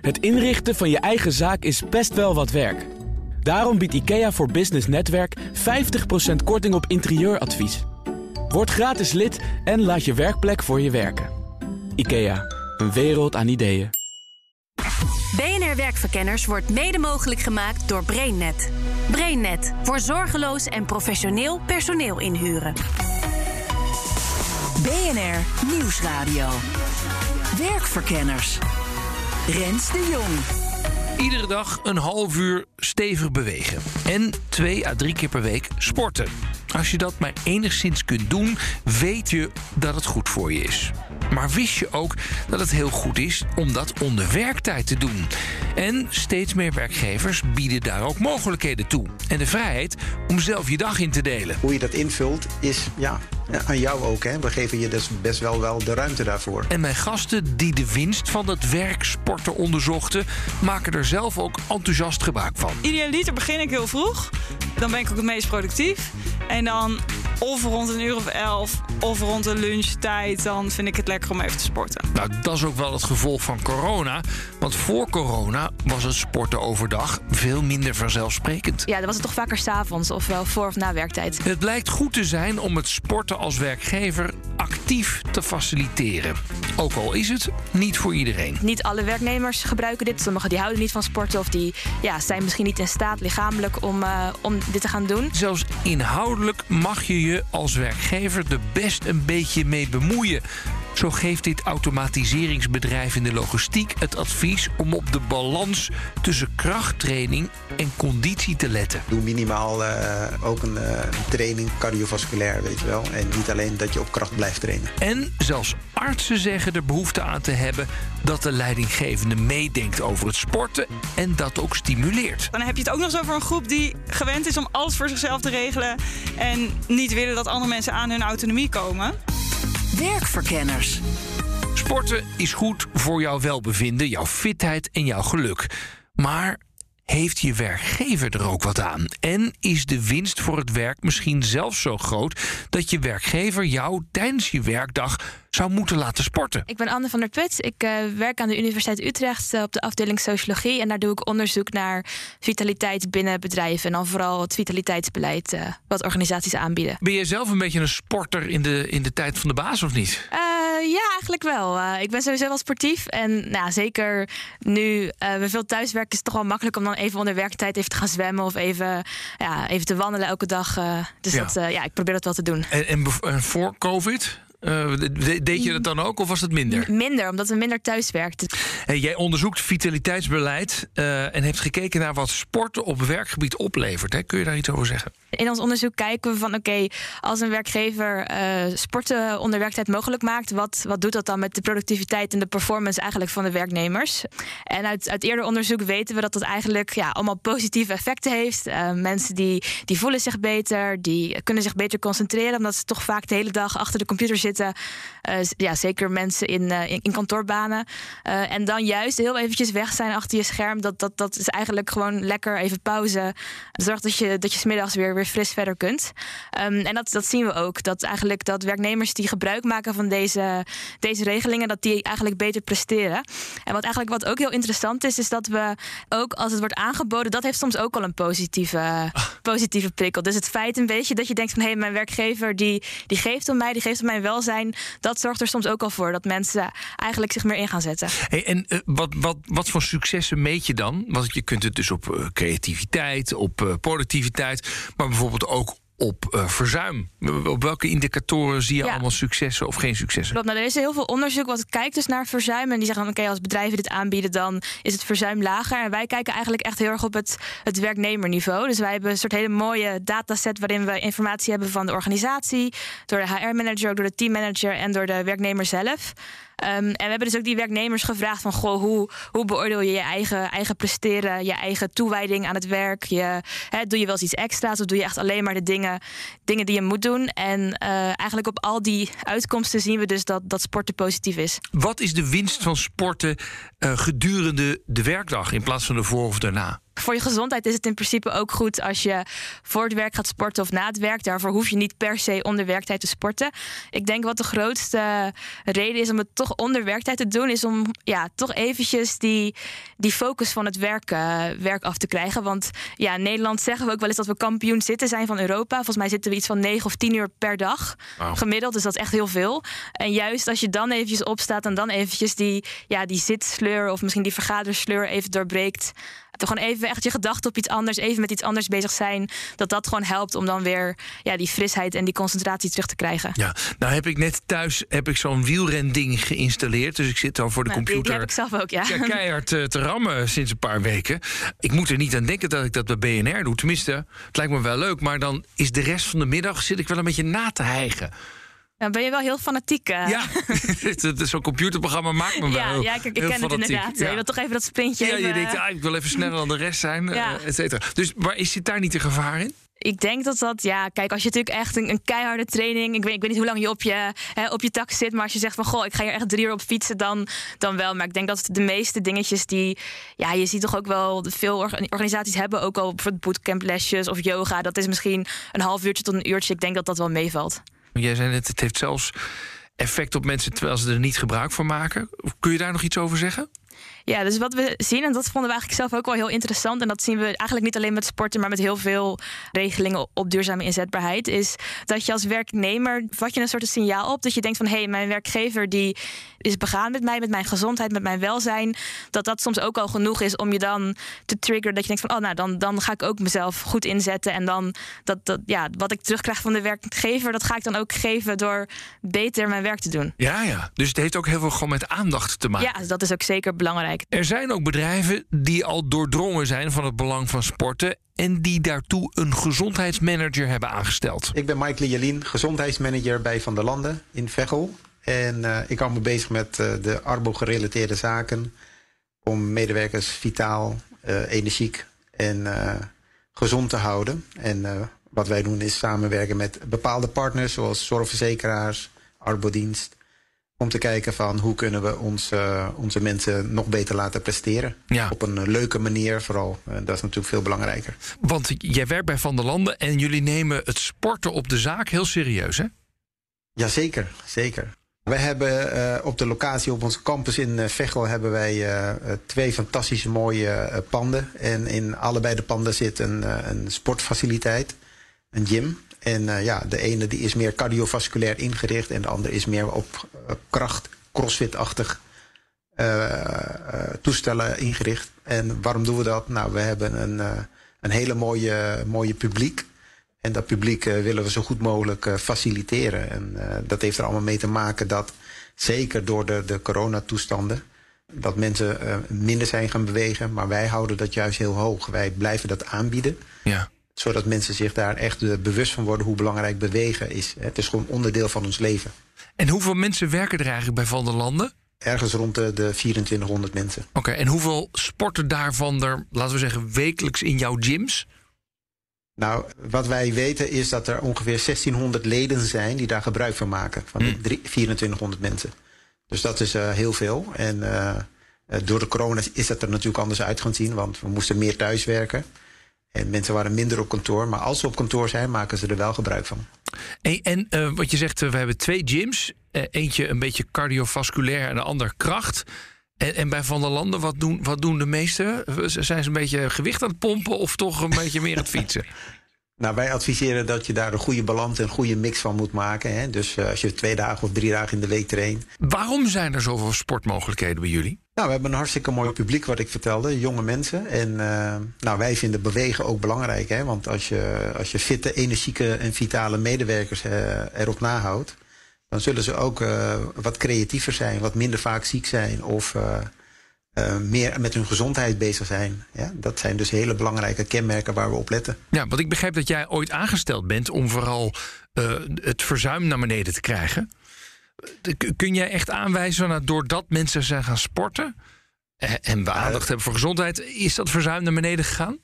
Het inrichten van je eigen zaak is best wel wat werk. Daarom biedt IKEA voor Business Netwerk 50% korting op interieuradvies. Word gratis lid en laat je werkplek voor je werken. IKEA, een wereld aan ideeën. BNR Werkverkenners wordt mede mogelijk gemaakt door BrainNet. BrainNet voor zorgeloos en professioneel personeel inhuren. BNR Nieuwsradio. Werkverkenners. Rens de Jong. Iedere dag een half uur stevig bewegen. En twee à drie keer per week sporten. Als je dat maar enigszins kunt doen, weet je dat het goed voor je is. Maar wist je ook dat het heel goed is om dat onder werktijd te doen? En steeds meer werkgevers bieden daar ook mogelijkheden toe. En de vrijheid om zelf je dag in te delen. Hoe je dat invult is ja, aan jou ook. Hè. We geven je dus best wel, wel de ruimte daarvoor. En mijn gasten die de winst van dat werksporten onderzochten, maken er zelf ook enthousiast gebruik van. Idealiter begin ik heel vroeg. Dan ben ik ook het meest productief. En dan of rond een uur of elf of rond de lunchtijd, dan vind ik het lekker om even te sporten. Nou, dat is ook wel het gevolg van corona. Want voor corona was het sporten overdag veel minder vanzelfsprekend. Ja, dan was het toch vaker s'avonds of wel voor of na werktijd. Het blijkt goed te zijn om het sporten als werkgever actief te faciliteren. Ook al is het niet voor iedereen. Niet alle werknemers gebruiken dit. Sommigen die houden niet van sporten of die ja, zijn misschien niet in staat lichamelijk om, uh, om dit te gaan doen. Zelfs inhoudelijk mag je je als werkgever er best een beetje mee bemoeien. Zo geeft dit automatiseringsbedrijf in de logistiek het advies om op de balans tussen krachttraining en conditie te letten. Doe minimaal uh, ook een uh, training cardiovasculair, weet je wel. En niet alleen dat je op kracht blijft trainen. En zelfs artsen zeggen er behoefte aan te hebben dat de leidinggevende meedenkt over het sporten en dat ook stimuleert. Dan heb je het ook nog eens over een groep die gewend is om alles voor zichzelf te regelen en niet willen dat andere mensen aan hun autonomie komen. Werkverkenners. Sporten is goed voor jouw welbevinden, jouw fitheid en jouw geluk. Maar heeft je werkgever er ook wat aan? En is de winst voor het werk misschien zelfs zo groot dat je werkgever jou tijdens je werkdag zou moeten laten sporten? Ik ben Anne van der Put. Ik uh, werk aan de Universiteit Utrecht uh, op de afdeling Sociologie. En daar doe ik onderzoek naar vitaliteit binnen bedrijven. En dan vooral het vitaliteitsbeleid uh, wat organisaties aanbieden. Ben je zelf een beetje een sporter in de, in de tijd van de baas of niet? ja, eigenlijk wel. ik ben sowieso wel sportief. En nou, zeker nu we veel thuiswerken, is het toch wel makkelijk om dan even onder werktijd even te gaan zwemmen of even, ja, even te wandelen elke dag. dus ja. Dat, ja, ik probeer dat wel te doen. En, en, en voor COVID? Uh, deed je dat dan ook of was het minder? Minder, omdat we minder thuis werkten. Hey, jij onderzoekt vitaliteitsbeleid uh, en hebt gekeken naar wat sporten op werkgebied oplevert. Hè? Kun je daar iets over zeggen? In ons onderzoek kijken we van oké, okay, als een werkgever uh, sporten onder werktijd mogelijk maakt, wat, wat doet dat dan met de productiviteit en de performance eigenlijk van de werknemers? En uit, uit eerder onderzoek weten we dat dat eigenlijk ja, allemaal positieve effecten heeft. Mensen die, die voelen zich beter, die kunnen zich beter concentreren, omdat ze toch vaak de hele dag achter de computer zitten. Uh, ja, zeker mensen in, in, in, kantoorbanen. en dan juist heel eventjes weg zijn achter je scherm, dat, dat, dat is eigenlijk gewoon lekker even pauze. Zorg dat je, dat je smiddags weer weer fris verder kunt. Um, en dat, dat zien we ook. Dat eigenlijk dat werknemers die gebruik maken van deze, deze regelingen, dat die eigenlijk beter presteren. En wat eigenlijk wat ook heel interessant is, is dat we ook als het wordt aangeboden, dat heeft soms ook al een positieve, ah. positieve prikkel. Dus het feit een beetje dat je denkt van hé, hey, mijn werkgever die, die geeft om mij, die geeft om mijn welzijn, dat zorgt er soms ook al voor dat mensen eigenlijk zich meer in gaan zetten. Hey, en uh, wat, wat, wat voor successen meet je dan? Want je kunt het dus op uh, creativiteit, op uh, productiviteit, maar bijvoorbeeld ook op uh, verzuim? Op welke indicatoren zie je ja. allemaal successen of geen successen? Klopt, nou, er is heel veel onderzoek wat kijkt dus naar verzuim. En die zeggen dan, oké, okay, als bedrijven dit aanbieden, dan is het verzuim lager. En wij kijken eigenlijk echt heel erg op het, het werknemerniveau. Dus wij hebben een soort hele mooie dataset waarin we informatie hebben van de organisatie, door de HR-manager, door de teammanager en door de werknemer zelf. Um, en we hebben dus ook die werknemers gevraagd van... goh, hoe, hoe beoordeel je je eigen, eigen presteren, je eigen toewijding aan het werk? Je, doe je wel eens iets extra's of doe je echt alleen maar de dingen, dingen die je moet doen? En uh, eigenlijk op al die uitkomsten zien we dus dat, dat sporten positief is. Wat is de winst van sporten uh, gedurende de werkdag in plaats van de voor of daarna? Voor je gezondheid is het in principe ook goed als je voor het werk gaat sporten of na het werk. Daarvoor hoef je niet per se onder werktijd te sporten. Ik denk wat de grootste reden is om het toch onder werktijd te doen, is om ja, toch eventjes die, die focus van het werk, uh, werk af te krijgen. Want ja, in Nederland zeggen we ook wel eens dat we kampioen zitten zijn van Europa. Volgens mij zitten we iets van 9 of 10 uur per dag gemiddeld. Dus dat is echt heel veel. En juist als je dan eventjes opstaat en dan eventjes die, ja, die zitsleur of misschien die vergadersleur even doorbreekt gewoon even echt je gedachten op iets anders, even met iets anders bezig zijn. Dat dat gewoon helpt om dan weer ja, die frisheid en die concentratie terug te krijgen. Ja, nou heb ik net thuis heb ik zo'n wielrending geïnstalleerd. Dus ik zit dan voor de nou, computer. Die, heb ik zelf ook, ja. ja keihard uh, te rammen sinds een paar weken. Ik moet er niet aan denken dat ik dat bij BNR doe. Tenminste, het lijkt me wel leuk. Maar dan is de rest van de middag zit ik wel een beetje na te hijgen. Dan ben je wel heel fanatiek. Uh. Ja, zo'n computerprogramma maakt me wel. Ja, ik, ik ken fanatiek. het inderdaad. Ja. Je wil toch even dat sprintje. Ja, even... je denkt, ah, ik wil even sneller dan de rest zijn, ja. uh, et cetera. Dus waar is zit daar niet de gevaar in? Ik denk dat dat, ja, kijk, als je natuurlijk echt een, een keiharde training. Ik weet, ik weet niet hoe lang je op je, hè, op je tak zit. Maar als je zegt van goh, ik ga hier echt drie uur op fietsen, dan, dan wel. Maar ik denk dat de meeste dingetjes die. Ja, je ziet toch ook wel. Veel organisaties hebben ook al bijvoorbeeld bootcamplesjes of yoga. Dat is misschien een half uurtje tot een uurtje. Ik denk dat dat wel meevalt. Jij zei net, het heeft zelfs effect op mensen terwijl ze er niet gebruik van maken. Kun je daar nog iets over zeggen? Ja, dus wat we zien, en dat vonden we eigenlijk zelf ook wel heel interessant. En dat zien we eigenlijk niet alleen met sporten, maar met heel veel regelingen op duurzame inzetbaarheid. Is dat je als werknemer vat je een soort signaal op. Dat je denkt van hé, hey, mijn werkgever die is begaan met mij, met mijn gezondheid, met mijn welzijn. Dat dat soms ook al genoeg is om je dan te triggeren. Dat je denkt van oh, nou dan, dan ga ik ook mezelf goed inzetten. En dan dat, dat ja, wat ik terugkrijg van de werkgever, dat ga ik dan ook geven door beter mijn werk te doen. Ja, ja. Dus het heeft ook heel veel gewoon met aandacht te maken. Ja, dat is ook zeker belangrijk. Er zijn ook bedrijven die al doordrongen zijn van het belang van sporten en die daartoe een gezondheidsmanager hebben aangesteld. Ik ben Mike Lielien, gezondheidsmanager bij Van der Landen in Veghel. En uh, ik hou me bezig met uh, de arbo-gerelateerde zaken om medewerkers vitaal, uh, energiek en gezond te houden. En wat wij doen is samenwerken met bepaalde partners zoals zorgverzekeraars, arbodienst om te kijken van hoe kunnen we ons, uh, onze mensen nog beter laten presteren. Ja. Op een leuke manier vooral. Uh, dat is natuurlijk veel belangrijker. Want jij werkt bij Van der Landen en jullie nemen het sporten op de zaak heel serieus, hè? Jazeker, zeker. We hebben uh, op de locatie op onze campus in Veghel hebben wij twee fantastische mooie panden. En in allebei de panden zit een, een sportfaciliteit, een gym. En uh, ja, de ene die is meer cardiovasculair ingericht en de andere is meer op uh, kracht, crossfit-achtig uh, toestellen ingericht. En waarom doen we dat? Nou, we hebben een, een hele mooie, mooie publiek. En dat publiek willen we zo goed mogelijk faciliteren. En dat heeft er allemaal mee te maken dat, zeker door de, de coronatoestanden, dat mensen minder zijn gaan bewegen. Maar wij houden dat juist heel hoog. Wij blijven dat aanbieden. Ja zodat mensen zich daar echt bewust van worden hoe belangrijk bewegen is. Het is gewoon onderdeel van ons leven. En hoeveel mensen werken er eigenlijk bij Van der Landen? Ergens rond de, de 2400 mensen. Oké, en hoeveel sporten daarvan er, laten we zeggen, wekelijks in jouw gyms? Nou, wat wij weten is dat er ongeveer 1600 leden zijn die daar gebruik van maken. Van de 2400 mensen. Dus dat is uh, heel veel. En uh, door de corona is dat er natuurlijk anders uit gaan zien, want we moesten meer thuiswerken. En mensen waren minder op kantoor. Maar als ze op kantoor zijn, maken ze er wel gebruik van. En, en uh, wat je zegt, uh, we hebben twee gyms. Uh, eentje een beetje cardiovasculair en de ander kracht. En, en, bij Van der Landen, wat doen, wat doen de meesten? Zijn ze een beetje gewicht aan het pompen of toch een beetje meer aan het fietsen? Nou, wij adviseren dat je daar een goede balans en een goede mix van moet maken. Hè? Dus uh, als je twee dagen of drie dagen in de week traint. Waarom zijn er zoveel sportmogelijkheden bij jullie? Nou, we hebben een hartstikke mooi publiek, wat ik vertelde, jonge mensen. En uh, nou, wij vinden bewegen ook belangrijk. Hè? Want als je, als je fitte, energieke en vitale medewerkers uh, erop nahoudt, dan zullen ze ook wat creatiever zijn, wat minder vaak ziek zijn of uh, meer met hun gezondheid bezig zijn. Ja, dat zijn dus hele belangrijke kenmerken waar we op letten. Ja, want ik begrijp dat jij ooit aangesteld bent om vooral uh, het verzuim naar beneden te krijgen. Kun jij echt aanwijzen dat doordat mensen zijn gaan sporten en we aandacht hebben voor gezondheid, is dat verzuim naar beneden gegaan?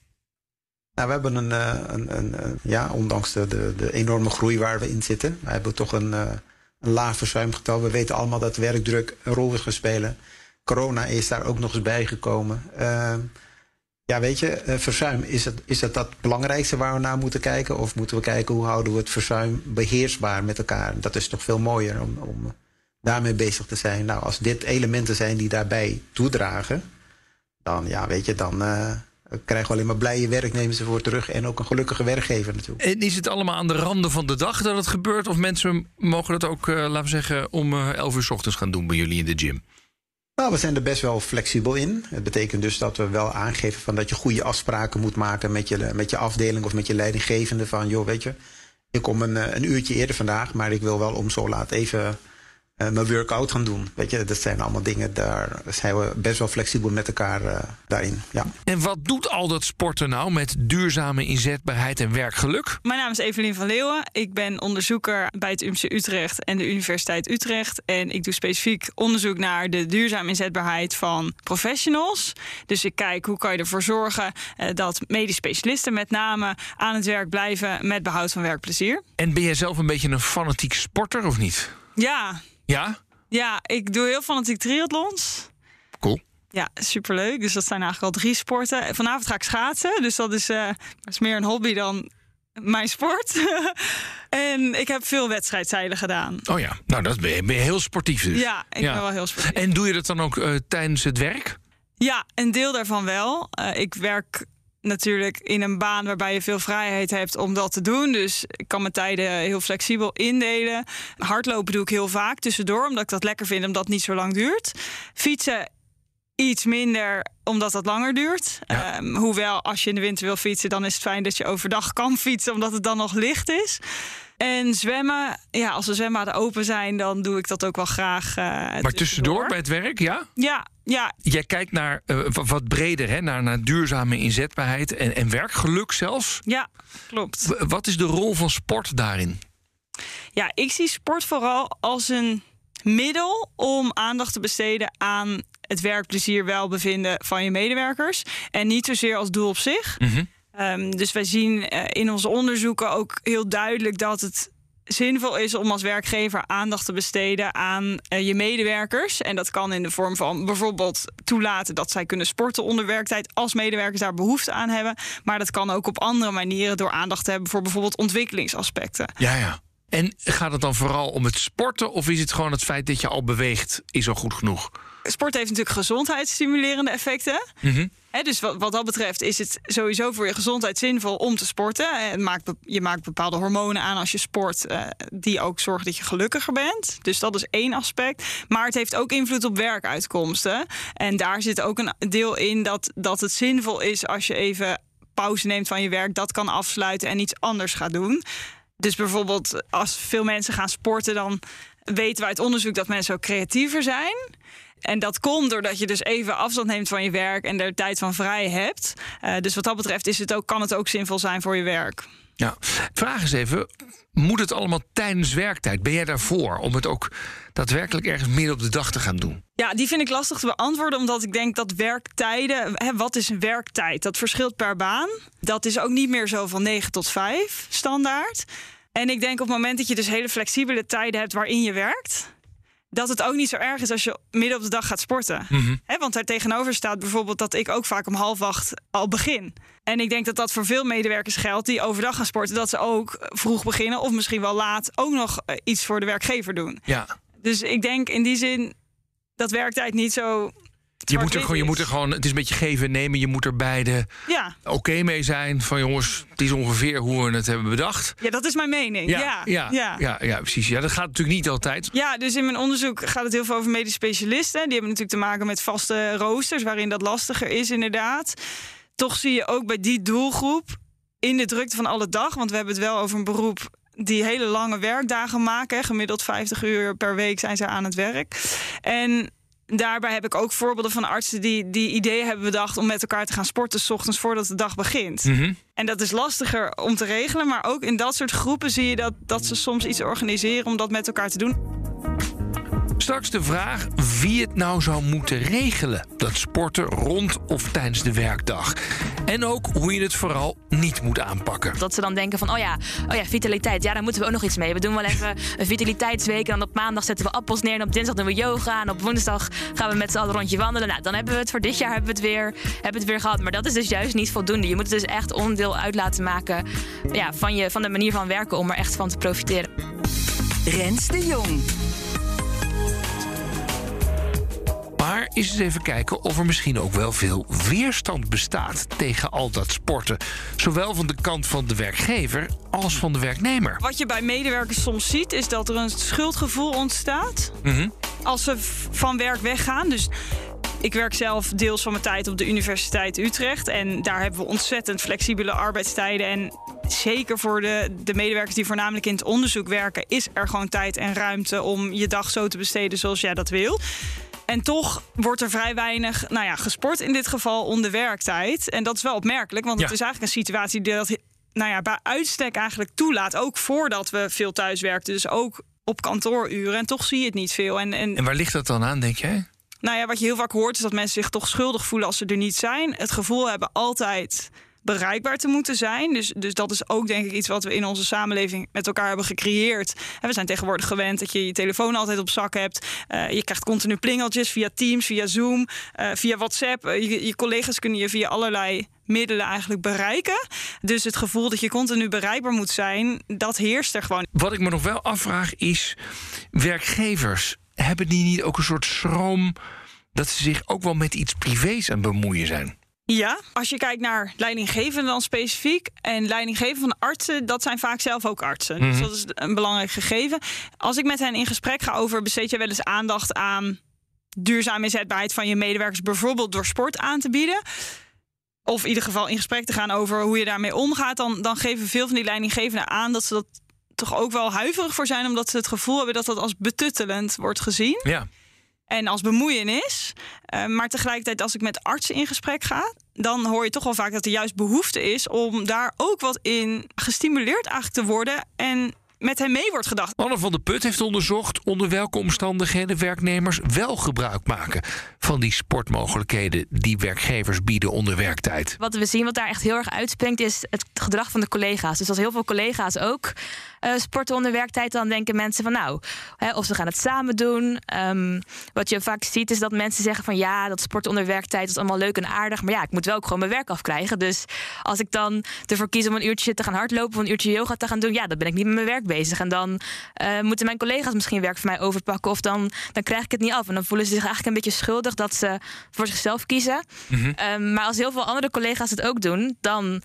Nou, we hebben een, een, een, een ja, ondanks de, de, de, enorme groei waar we in zitten, we hebben toch een, een laag verzuimgetal. We weten allemaal dat werkdruk een rol is gaan spelen. Corona is daar ook nog eens bijgekomen. Uh, Ja, weet je, eh, verzuim, is het, is het dat belangrijkste waar we naar moeten kijken? Of moeten we kijken hoe houden we het verzuim beheersbaar met elkaar? Dat is toch veel mooier om, om daarmee bezig te zijn. Nou, als dit elementen zijn die daarbij toedragen, dan, ja, weet je, dan uh, krijgen we alleen maar blije werknemers ervoor terug en ook een gelukkige werkgever natuurlijk. En is het allemaal aan de randen van de dag dat het gebeurt? Of mensen mogen dat ook, uh, laten we zeggen, om uh, 11 uur s ochtends gaan doen bij jullie in de gym? Nou, we zijn er best wel flexibel in. Het betekent dus dat we wel aangeven van dat je goede afspraken moet maken met je, met je afdeling of met je leidinggevende. Van joh, weet je, ik kom een, een uurtje eerder vandaag, maar ik wil wel om zo laat even uh, mijn workout gaan doen. Weet je, dat zijn allemaal dingen, daar zijn we best wel flexibel met elkaar uh, daarin. Ja. En wat doet al dat sporten nou met duurzame inzetbaarheid en werkgeluk? Mijn naam is Evelien van Leeuwen. Ik ben onderzoeker bij het UMC Utrecht en de Universiteit Utrecht. En ik doe specifiek onderzoek naar de duurzame inzetbaarheid van professionals. Dus ik kijk hoe kan je ervoor zorgen uh, dat medisch specialisten met name aan het werk blijven met behoud van werkplezier. En ben jij zelf een beetje een fanatiek sporter of niet? Ja, ja? Ja, ik doe heel fanatiek triathlons. Cool. Ja, superleuk. Dus dat zijn eigenlijk al drie sporten. Vanavond ga ik schaatsen. Dus dat is, uh, dat is meer een hobby dan mijn sport. en ik heb veel wedstrijdzeilen gedaan. Oh ja, nou dat ben je, ben je heel sportief dus. Ja, ik ja. ben wel heel sportief. En doe je dat dan ook uh, tijdens het werk? Ja, een deel daarvan wel. Uh, ik werk natuurlijk in een baan waarbij je veel vrijheid hebt om dat te doen. Dus ik kan mijn tijden heel flexibel indelen. Hardlopen doe ik heel vaak tussendoor, omdat ik dat lekker vind, omdat het niet zo lang duurt. Fietsen iets minder, omdat dat langer duurt. Ja. Um, hoewel, als je in de winter wil fietsen, dan is het fijn dat je overdag kan fietsen, omdat het dan nog licht is. En zwemmen, ja, als de zwembaden open zijn, dan doe ik dat ook wel graag. Uh, maar tussendoor. tussendoor bij het werk, ja? Ja, ja. Jij kijkt naar uh, wat breder, hè? Naar, naar duurzame inzetbaarheid en, en werkgeluk zelfs. Ja, klopt. W wat is de rol van sport daarin? Ja, ik zie sport vooral als een middel om aandacht te besteden aan het werkplezier, welbevinden van je medewerkers. En niet zozeer als doel op zich. Mm -hmm. Um, dus wij zien uh, in onze onderzoeken ook heel duidelijk dat het zinvol is om als werkgever aandacht te besteden aan uh, je medewerkers. En dat kan in de vorm van bijvoorbeeld toelaten dat zij kunnen sporten onder werktijd als medewerkers daar behoefte aan hebben. Maar dat kan ook op andere manieren door aandacht te hebben voor bijvoorbeeld ontwikkelingsaspecten. Ja, ja. En gaat het dan vooral om het sporten of is het gewoon het feit dat je al beweegt is al goed genoeg? Sport heeft natuurlijk gezondheidsstimulerende effecten. Mm -hmm. Dus wat, wat, dat betreft is het sowieso voor je gezondheid zinvol om te sporten. En maakt, je maakt bepaalde hormonen aan als je sport, uh, die ook zorgen dat je gelukkiger bent. Dus dat is één aspect. Maar het heeft ook invloed op werkuitkomsten. En daar zit ook een deel in dat, dat het zinvol is als je even pauze neemt van je werk, dat kan afsluiten en iets anders gaat doen. Dus bijvoorbeeld als veel mensen gaan sporten, dan weten we uit onderzoek dat mensen ook creatiever zijn. En dat komt doordat je dus even afstand neemt van je werk en er tijd van vrij hebt. Uh, dus wat dat betreft is het ook, kan het ook zinvol zijn voor je werk. Ja, vraag eens even. Moet het allemaal tijdens werktijd? Ben jij daarvoor om het ook daadwerkelijk ergens midden op de dag te gaan doen? Ja, die vind ik lastig te beantwoorden, omdat ik denk dat werktijden. Hè, wat is een werktijd? Dat verschilt per baan. Dat is ook niet meer zo van 9 tot 5 standaard. En ik denk op het moment dat je dus hele flexibele tijden hebt waarin je werkt dat het ook niet zo erg is als je midden op de dag gaat sporten. Mm -hmm. He, want daar tegenover staat bijvoorbeeld dat ik ook vaak om half acht al begin. En ik denk dat dat voor veel medewerkers geldt die overdag gaan sporten, dat ze ook vroeg beginnen of misschien wel laat ook nog iets voor de werkgever doen. Ja. Dus ik denk in die zin dat werktijd niet zo je moet, er gewoon, je moet er gewoon, het is een beetje geven en nemen. Je moet er beide ja. oké okay mee zijn. Van jongens, het is ongeveer hoe we het hebben bedacht. Ja, dat is mijn mening. Ja, ja, ja, ja. ja, ja precies. Ja, dat gaat natuurlijk niet altijd. Ja, dus in mijn onderzoek gaat het heel veel over medisch specialisten. Die hebben natuurlijk te maken met vaste roosters, waarin dat lastiger is, inderdaad. Toch zie je ook bij die doelgroep in de drukte van alle dag, want we hebben het wel over een beroep die hele lange werkdagen maken. Gemiddeld 50 uur per week zijn ze aan het werk. En daarbij heb ik ook voorbeelden van artsen die, die ideeën hebben bedacht om met elkaar te gaan sporten, s ochtends voordat de dag begint. Mm -hmm. En dat is lastiger om te regelen, maar ook in dat soort groepen zie je dat, dat ze soms iets organiseren om dat met elkaar te doen. Straks de vraag wie het nou zou moeten regelen: dat sporten rond of tijdens de werkdag. En ook hoe je het vooral niet moet aanpakken. Dat ze dan denken van, oh ja, oh ja, vitaliteit. Ja, daar moeten we ook nog iets mee. We doen wel even een vitaliteitsweek. En dan op maandag zetten we appels neer. En op dinsdag doen we yoga. En op woensdag gaan we met z'n allen een rondje wandelen. Nou, dan hebben we het voor dit jaar hebben we het, weer, hebben we het weer gehad. Maar dat is dus juist niet voldoende. Je moet het dus echt onderdeel uit laten maken ja, van, je, van de manier van werken om er echt van te profiteren. Rens de Jong. Maar eens eens even kijken of er misschien ook wel veel weerstand bestaat tegen al dat sporten. Zowel van de kant van de werkgever als van de werknemer. Wat je bij medewerkers soms ziet, is dat er een schuldgevoel ontstaat Mhm. als ze van werk weggaan. Dus ik werk zelf deels van mijn tijd op de Universiteit Utrecht. En daar hebben we ontzettend flexibele arbeidstijden. En zeker voor de, de medewerkers die voornamelijk in het onderzoek werken, is er gewoon tijd en ruimte om je dag zo te besteden zoals jij dat wil. En toch wordt er vrij weinig nou ja, gesport in dit geval onder werktijd. En dat is wel opmerkelijk, want Ja. het is eigenlijk een situatie die dat nou ja, bij uitstek eigenlijk toelaat. Ook voordat we veel thuis werkten, dus ook op kantooruren. En toch zie je het niet veel. En, en En waar ligt dat dan aan, denk jij? nou ja, wat je heel vaak hoort is dat mensen zich toch schuldig voelen als ze er niet zijn. Het gevoel hebben altijd bereikbaar te moeten zijn. Dus, dus dat is ook denk ik iets wat we in onze samenleving met elkaar hebben gecreëerd. En we zijn tegenwoordig gewend dat je je telefoon altijd op zak hebt. Eh, je krijgt continu plingeltjes via Teams, via Zoom, eh, via WhatsApp. Eh, je, je collega's kunnen je via allerlei middelen eigenlijk bereiken. Dus het gevoel dat je continu bereikbaar moet zijn, dat heerst er gewoon. Wat ik me nog wel afvraag is: werkgevers, hebben die niet ook een soort schroom dat ze zich ook wel met iets privés aan bemoeien zijn? Ja, als je kijkt naar leidinggevenden dan specifiek. En leidinggevenden van artsen, dat zijn vaak zelf ook artsen. Dus dat is een belangrijk gegeven. Als ik met hen in gesprek ga over, besteed je wel eens aandacht aan duurzame inzetbaarheid van je medewerkers, bijvoorbeeld door sport aan te bieden. Of in ieder geval in gesprek te gaan over hoe je daarmee omgaat. Dan, dan geven veel van die leidinggevenden aan dat ze dat toch ook wel huiverig voor zijn. Omdat ze het gevoel hebben dat dat als betuttelend wordt gezien Ja. En als bemoeienis. Uh, maar tegelijkertijd, als ik met artsen in gesprek ga, dan hoor je toch wel vaak dat er juist behoefte is om daar ook wat in gestimuleerd eigenlijk te worden. En met hen mee wordt gedacht. Anne van der Put heeft onderzocht onder welke omstandigheden werknemers wel gebruik maken van die sportmogelijkheden die werkgevers bieden onder werktijd. Wat we zien wat daar echt heel erg uitspringt is het gedrag van de collega's. Dus als heel veel collega's ook uh, sporten onder werktijd, dan denken mensen van nou, hè, of ze gaan het samen doen. Um, wat je vaak ziet is dat mensen zeggen van ja, dat sporten onder werktijd is allemaal leuk en aardig, maar ja, ik moet wel ook gewoon mijn werk afkrijgen. Dus als ik dan ervoor kies om een uurtje te gaan hardlopen of een uurtje yoga te gaan doen, ja, dan ben ik niet met mijn werk bezig. En dan uh, moeten mijn collega's misschien werk voor mij overpakken of dan, dan krijg ik het niet af. En dan voelen ze zich eigenlijk een beetje schuldig dat ze voor zichzelf kiezen. Mm -hmm. um, maar als heel veel andere collega's het ook doen, dan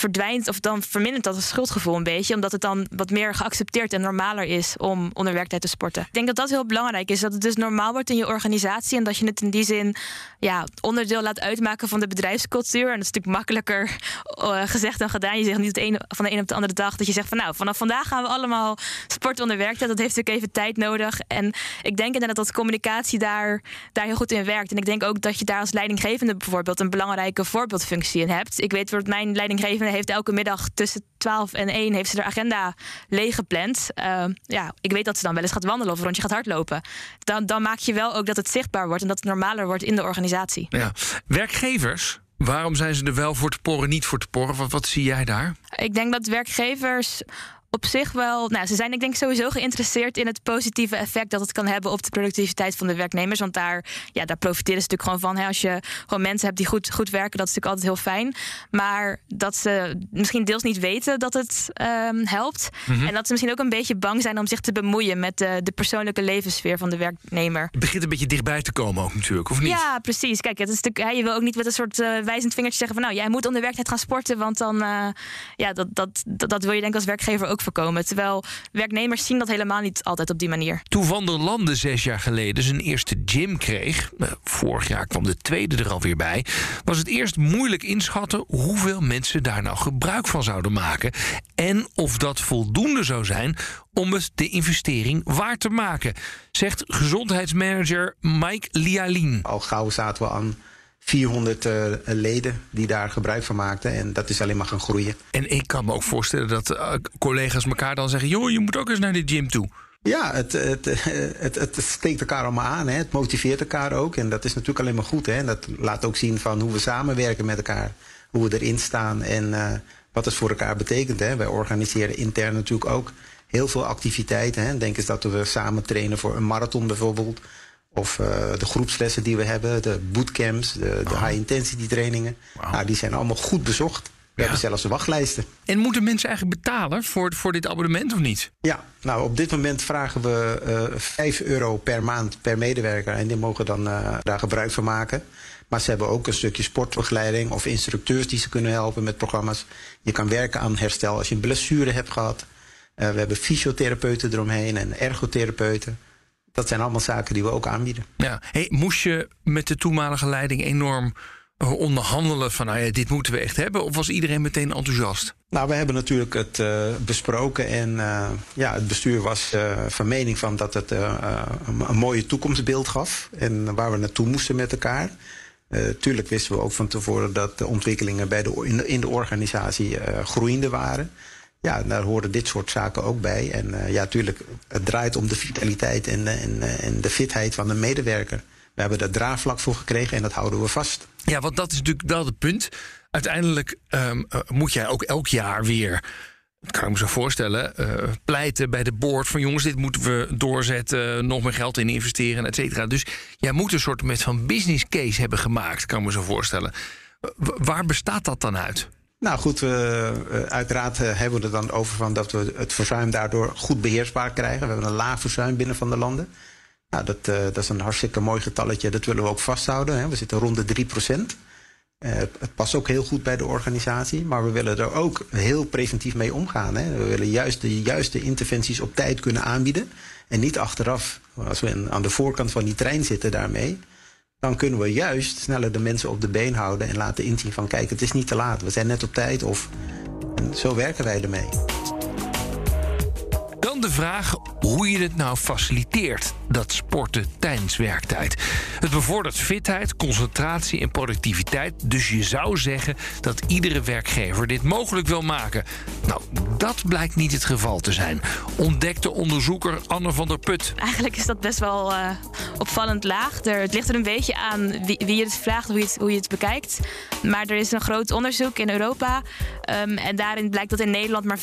verdwijnt of dan vermindert dat het schuldgevoel een beetje, omdat het dan wat meer geaccepteerd en normaler is om onder werktijd te sporten. Ik denk dat dat heel belangrijk is, dat het dus normaal wordt in je organisatie en dat je het in die zin ja, onderdeel laat uitmaken van de bedrijfscultuur. En dat is natuurlijk makkelijker uh, gezegd dan gedaan. Je zegt niet het ene, van de een op de andere dag dat je zegt van nou, vanaf vandaag gaan we allemaal sporten onder werktijd. Dat heeft natuurlijk even tijd nodig. En ik denk inderdaad dat communicatie daar, daar heel goed in werkt. En ik denk ook dat je daar als leidinggevende bijvoorbeeld een belangrijke voorbeeldfunctie in hebt. Ik weet wat mijn leidinggevende heeft elke middag tussen 12 en 1 heeft ze haar agenda leeggepland. Uh, ja, ik weet dat ze dan wel eens gaat wandelen of een rondje gaat hardlopen. Dan, dan maak je wel ook dat het zichtbaar wordt en dat het normaler wordt in de organisatie. Ja. Werkgevers, waarom zijn ze er wel voor te porren, niet voor te porren? Wat, wat zie jij daar? Ik denk dat werkgevers op zich wel. Nou, ze zijn, ik denk, sowieso geïnteresseerd in het positieve effect dat het kan hebben op de productiviteit van de werknemers. Want daar, ja, daar profiteren ze natuurlijk gewoon van. Hè. Als je gewoon mensen hebt die goed, goed werken, dat is natuurlijk altijd heel fijn. Maar dat ze misschien deels niet weten dat het um, helpt. Mm -hmm. En dat ze misschien ook een beetje bang zijn om zich te bemoeien met de, de persoonlijke levenssfeer van de werknemer. Het begint een beetje dichtbij te komen ook natuurlijk, of niet? Ja, precies. Kijk, het is natuurlijk, je wil ook niet met een soort uh, wijzend vingertje zeggen van nou, jij moet onder werktijd gaan sporten, want dan, uh, ja, dat, dat, dat, dat wil je denk ik als werkgever ook voorkomen. Terwijl werknemers zien dat helemaal niet altijd op die manier. Toen Van der Landen zes jaar geleden zijn eerste gym kreeg, vorig jaar kwam de tweede er alweer bij, was het eerst moeilijk inschatten hoeveel mensen daar nou gebruik van zouden maken. En of dat voldoende zou zijn om het de investering waard te maken, zegt gezondheidsmanager Mike Lialin. Al gauw zaten we aan 400 uh, leden die daar gebruik van maakten. En dat is alleen maar gaan groeien. En ik kan me ook voorstellen dat uh, collega's elkaar dan zeggen... joh, je moet ook eens naar de gym toe. Ja, het, het, het, het, steekt elkaar allemaal aan. Hè. Het motiveert elkaar ook. En dat is natuurlijk alleen maar goed. Hè. En dat laat ook zien van hoe we samenwerken met elkaar. hoe we erin staan en wat het voor elkaar betekent. Hè. Wij organiseren intern natuurlijk ook heel veel activiteiten. Hè. Denk eens dat we samen trainen voor een marathon bijvoorbeeld. Of uh, de groepslessen die we hebben, de bootcamps, de, de high-intensity trainingen. Nou, die zijn allemaal goed bezocht. We hebben zelfs wachtlijsten. En moeten mensen eigenlijk betalen voor, voor dit abonnement of niet? Ja, nou op dit moment vragen we uh, eh, 5 euro per maand per medewerker. En die mogen dan uh, daar gebruik van maken. Maar ze hebben ook een stukje sportbegeleiding of instructeurs die ze kunnen helpen met programma's. Je kan werken aan herstel als je een blessure hebt gehad. We hebben fysiotherapeuten eromheen en ergotherapeuten. Dat zijn allemaal zaken die we ook aanbieden. Ja. Hey, moest je met de toenmalige leiding enorm eh, onderhandelen van nou ja, dit moeten we echt hebben? Of was iedereen meteen enthousiast? Nou, we hebben natuurlijk het uh, besproken en uh, ja, het bestuur was uh, van mening van dat het een, een, mooie toekomstbeeld gaf en waar we naartoe moesten met elkaar. tuurlijk wisten we ook van tevoren dat de ontwikkelingen bij de, in, de, in de organisatie groeiende waren. Ja, daar horen dit soort zaken ook bij. En ja, tuurlijk, het draait om de vitaliteit en, en, en de fitheid van de medewerker. We hebben daar draagvlak voor gekregen en dat houden we vast. Ja, want dat is natuurlijk wel het punt. Uiteindelijk um, moet jij ook elk jaar weer dat kan ik me zo voorstellen, pleiten bij de board van jongens, dit moeten we doorzetten, nog meer geld in investeren, et cetera. Dus jij moet een soort met van business case hebben gemaakt, kan ik me zo voorstellen. waar bestaat dat dan uit? Nou goed, uh, uiteraard hebben we het dan over van dat we het verzuim daardoor goed beheersbaar krijgen. We hebben een laag verzuim binnen van de landen. Nou, dat, uh, dat is een hartstikke mooi getalletje. Dat willen we ook vasthouden. Hè. We zitten rond de 3 procent. Uh, het past ook heel goed bij de organisatie. Maar we willen er ook heel preventief mee omgaan. Hè. We willen juist de juiste interventies op tijd kunnen aanbieden. En niet achteraf, als we aan de voorkant van die trein zitten daarmee. Dan kunnen we juist sneller de mensen op de been houden. En laten inzien van kijk, het is niet te laat. We zijn net op tijd. Of, zo werken wij ermee. De vraag hoe je het nou faciliteert, dat sporten tijdens werktijd. Het bevordert fitheid, concentratie en productiviteit. Dus je zou zeggen dat iedere werkgever dit mogelijk wil maken. Nou, dat blijkt niet het geval te zijn. Ontdekte onderzoeker Anne van der Put. Eigenlijk is dat best wel uh, opvallend laag. Er, het ligt er een beetje aan wie, wie je het vraagt, hoe je het, hoe je het bekijkt. Maar er is een groot onderzoek in Europa. Um, en daarin blijkt dat in Nederland maar 15%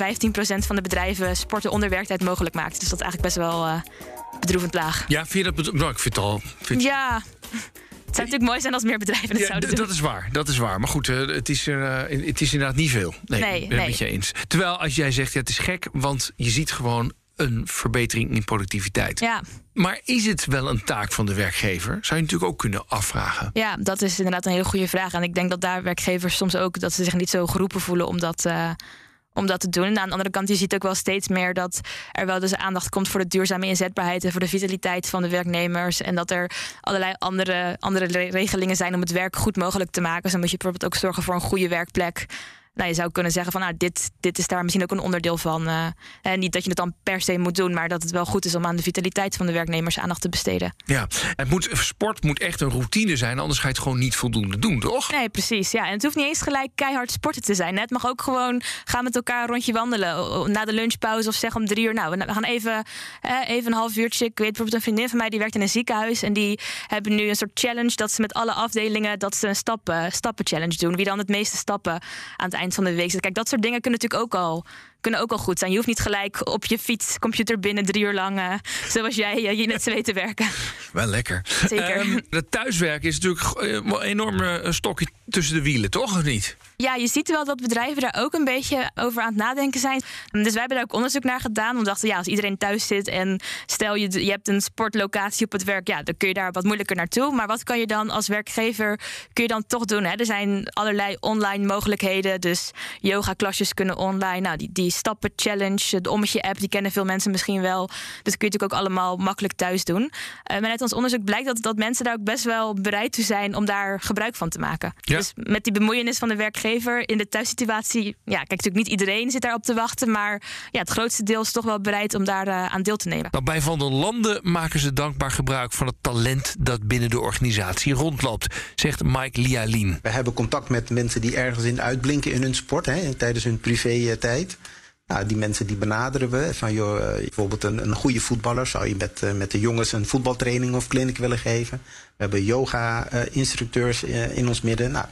van de bedrijven sporten onder werktijd mogelijk maakt. Dus dat is eigenlijk best wel uh, bedroevend laag. Ja, vind je dat nou, ik vind het al. Vind... Ja. Het zou natuurlijk mooi zijn als meer bedrijven het ja, zouden doen. Dat is waar, dat is waar. Maar goed, uh, het, is, uh, het is inderdaad niet veel. Nee, nee, ben met je eens. Terwijl als jij zegt, ja, het is gek, want je ziet gewoon een verbetering in productiviteit. Ja. Maar is het wel een taak van de werkgever? Zou je natuurlijk ook kunnen afvragen. Ja, dat is inderdaad een hele goede vraag. En ik denk dat daar werkgevers soms ook dat ze zich niet zo geroepen voelen om dat. Uh, om dat te doen. En aan de andere kant, je ziet ook wel steeds meer dat er wel dus aandacht komt voor de duurzame inzetbaarheid en voor de vitaliteit van de werknemers. En dat er allerlei andere, andere regelingen zijn om het werk goed mogelijk te maken. Dus dan moet je bijvoorbeeld ook zorgen voor een goede werkplek nou, je zou kunnen zeggen van nou, dit, dit is daar misschien ook een onderdeel van. Uh, en niet dat je het dan per se moet doen, maar dat het wel goed is om aan de vitaliteit van de werknemers aandacht te besteden. Ja, het moet, sport moet echt een routine zijn, anders ga je het gewoon niet voldoende doen, toch? Nee, precies. Ja, en het hoeft niet eens gelijk keihard sporten te zijn. Het mag ook gewoon gaan met elkaar een rondje wandelen na de lunchpauze of zeg om drie uur. Nou, we gaan even, even een half uurtje. Ik weet bijvoorbeeld een vriendin van mij die werkt in een ziekenhuis en die hebben nu een soort challenge dat ze met alle afdelingen dat ze een stappen, stappen challenge doen. Wie dan het meeste stappen aan het eind van de week zit. Kijk, dat soort dingen kunnen natuurlijk ook al kunnen ook al goed zijn. Je hoeft niet gelijk op je fiets, computer binnen drie uur lang, uh, zoals jij je net zo weet te werken. Wel lekker. Zeker. Um, het thuiswerken is natuurlijk een enorme stokje tussen de wielen, toch of niet? Ja, je ziet wel dat bedrijven daar ook een beetje over aan het nadenken zijn. Dus wij hebben daar ook onderzoek naar gedaan. We dachten, ja, als iedereen thuis zit en stel je, je hebt een sportlocatie op het werk, ja, dan kun je daar wat moeilijker naartoe. Maar wat kan je dan als werkgever kun je dan toch doen? Hè? Er zijn allerlei online mogelijkheden. Dus yoga-klasjes kunnen online. Nou, die, die stappen challenge, de ommetje app, die kennen veel mensen misschien wel. Dus dat kun je natuurlijk ook allemaal makkelijk thuis doen. Uh, maar uit ons onderzoek blijkt dat, dat mensen daar ook best wel bereid toe zijn om daar gebruik van te maken. Ja. Dus met die bemoeienis van de werkgever in de thuissituatie, ja, kijk, natuurlijk niet iedereen zit daarop te wachten, maar ja, het grootste deel is toch wel bereid om daar uh, aan deel te nemen. Nou, bij Van der Landen maken ze dankbaar gebruik van het talent dat binnen de organisatie rondloopt, zegt Mike Lialin. We hebben contact met mensen die ergens in uitblinken in hun sport, hè, tijdens hun privé-tijd. Nou, die mensen die benaderen we. Van, joh, eh, bijvoorbeeld een, een goede voetballer zou je met, met de jongens een voetbaltraining of clinic willen geven. We hebben yoga-instructeurs uh, in ons midden. Nou,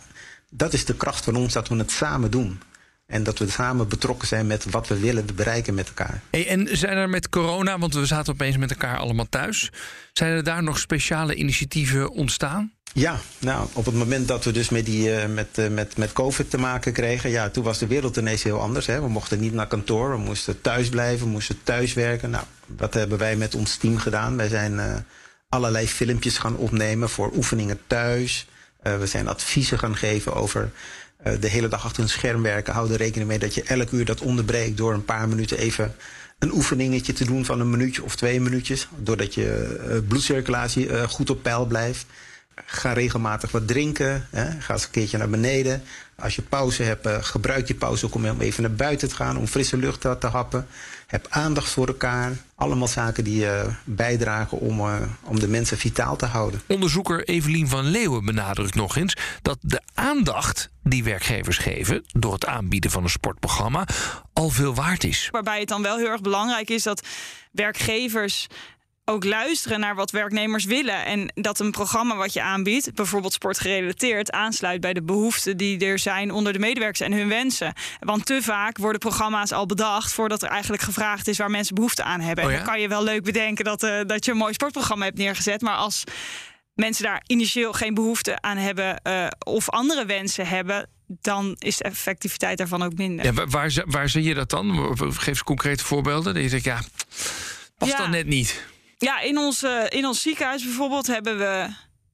dat is de kracht van ons dat we het samen doen. En dat we samen betrokken zijn met wat we willen bereiken met elkaar. Hey, en zijn er met corona, want we zaten opeens met elkaar allemaal thuis, zijn er daar nog speciale initiatieven ontstaan? Ja, nou, op het moment dat we dus met, die, uh, met, uh, met, met COVID te maken kregen, ja, toen was de wereld ineens heel anders. Hè. We mochten niet naar kantoor, we moesten thuis blijven, we moesten thuis werken. Nou, wat hebben wij met ons team gedaan? Wij zijn uh, allerlei filmpjes gaan opnemen voor oefeningen thuis. We zijn adviezen gaan geven over de hele dag achter een scherm werken. Hou er rekening mee dat je elk uur dat onderbreekt door een paar minuten even een oefeningetje te doen van een minuutje of twee minuutjes. Doordat je bloedcirculatie goed op peil blijft. Ga regelmatig wat drinken. Hè. Ga eens een keertje naar beneden. Als je pauze hebt, uh, gebruik je pauze ook om even naar buiten te gaan. Om frisse lucht te, te happen. Heb aandacht voor elkaar. Allemaal zaken die uh, bijdragen om, uh, om de mensen vitaal te houden. Onderzoeker Evelien van Leeuwen benadrukt nog eens dat de aandacht die werkgevers geven door het aanbieden van een sportprogramma al veel waard is. Waarbij het dan wel heel erg belangrijk is dat werkgevers ook luisteren naar wat werknemers willen. En dat een programma wat je aanbiedt, bijvoorbeeld sportgerelateerd, aansluit bij de behoeften die er zijn onder de medewerkers en hun wensen. Want te vaak worden programma's al bedacht voordat er eigenlijk gevraagd is waar mensen behoefte aan hebben. Oh ja? En dan kan je wel leuk bedenken dat, uh, dat je een mooi sportprogramma hebt neergezet. Maar als mensen daar initieel geen behoefte aan hebben uh, of andere wensen hebben, dan is de effectiviteit daarvan ook minder. Ja, waar, waar zie je dat dan? Geef eens concrete voorbeelden. Dat je zegt, ja, past ja. dan net niet. Ja, in ons, uh, in ons ziekenhuis bijvoorbeeld hebben we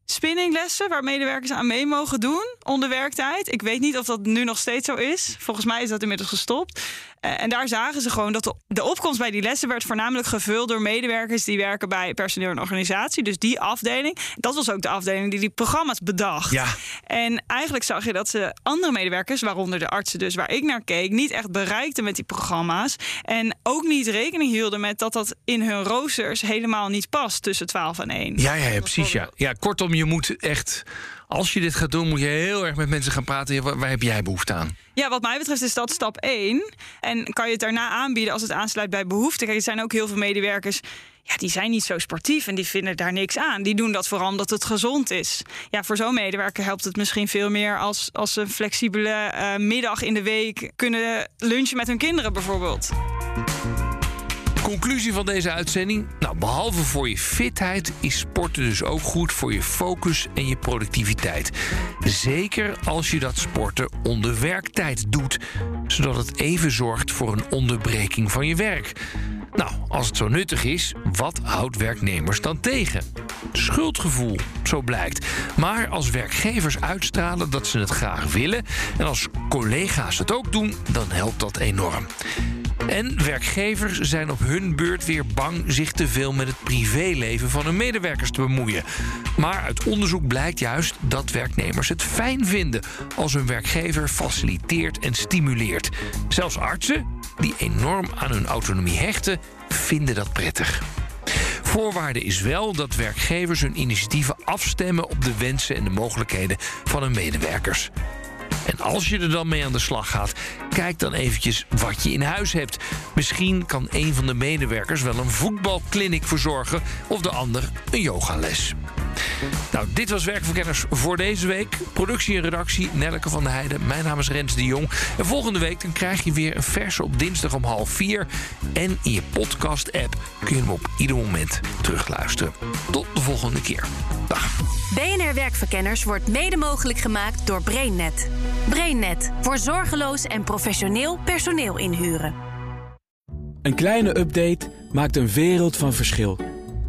spinninglessen waar medewerkers aan mee mogen doen onder werktijd. Ik weet niet of dat nu nog steeds zo is. Volgens mij is dat inmiddels gestopt. Uh, en daar zagen ze gewoon dat de, de, opkomst bij die lessen werd voornamelijk gevuld door medewerkers die werken bij personeel en organisatie. Dus die afdeling. Dat was ook de afdeling die die programma's bedacht. Ja. En eigenlijk zag je dat ze andere medewerkers, waaronder de artsen dus waar ik naar keek, niet echt bereikten met die programma's. En ook niet rekening hielden met dat dat in hun roosters helemaal niet past tussen 12 en 1. Ja, ja, ja precies. Ja. ja, kortom, je moet echt als je dit gaat doen, moet je heel erg met mensen gaan praten. Waar, waar, heb jij behoefte aan? Ja, wat mij betreft is dat stap 1. En kan je het daarna aanbieden als het aansluit bij behoeften. Kijk, er zijn ook heel veel medewerkers. Ja, die zijn niet zo sportief en die vinden daar niks aan. Die doen dat vooral omdat het gezond is. Ja, voor zo'n medewerker helpt het misschien veel meer als, als ze een flexibele uh, middag in de week kunnen lunchen met hun kinderen bijvoorbeeld. Conclusie van deze uitzending. Nou, behalve voor je fitheid is sporten dus ook goed voor je focus en je productiviteit. Zeker als je dat sporten onder werktijd doet, zodat het even zorgt voor een onderbreking van je werk. Nou, als het zo nuttig is, wat houdt werknemers dan tegen? Schuldgevoel, zo blijkt. Maar als werkgevers uitstralen dat ze het graag willen en als collega's het ook doen, dan helpt dat enorm. En werkgevers zijn op hun beurt weer bang zich te veel met het privéleven van hun medewerkers te bemoeien. Maar uit onderzoek blijkt juist dat werknemers het fijn vinden als hun werkgever faciliteert en stimuleert. Zelfs artsen, die enorm aan hun autonomie hechten, vinden dat prettig. Voorwaarde is wel dat werkgevers hun initiatieven afstemmen op de wensen en de mogelijkheden van hun medewerkers. En als je er dan mee aan de slag gaat, kijk dan eventjes wat je in huis hebt. Misschien kan een van de medewerkers wel een voetbalkliniek verzorgen of de ander een yogales. Nou, dit was Werkverkenners voor deze week. Productie en redactie Nelke van der Heijden. Mijn naam is Rens de Jong. En volgende week dan krijg je weer een verse op dinsdag om half vier. En in je podcast-app kun je hem op ieder moment terugluisteren. Tot de volgende keer. Dag. BNR Werkverkenners wordt mede mogelijk gemaakt door BrainNet. BrainNet voor zorgeloos en professioneel personeel inhuren. Een kleine update maakt een wereld van verschil.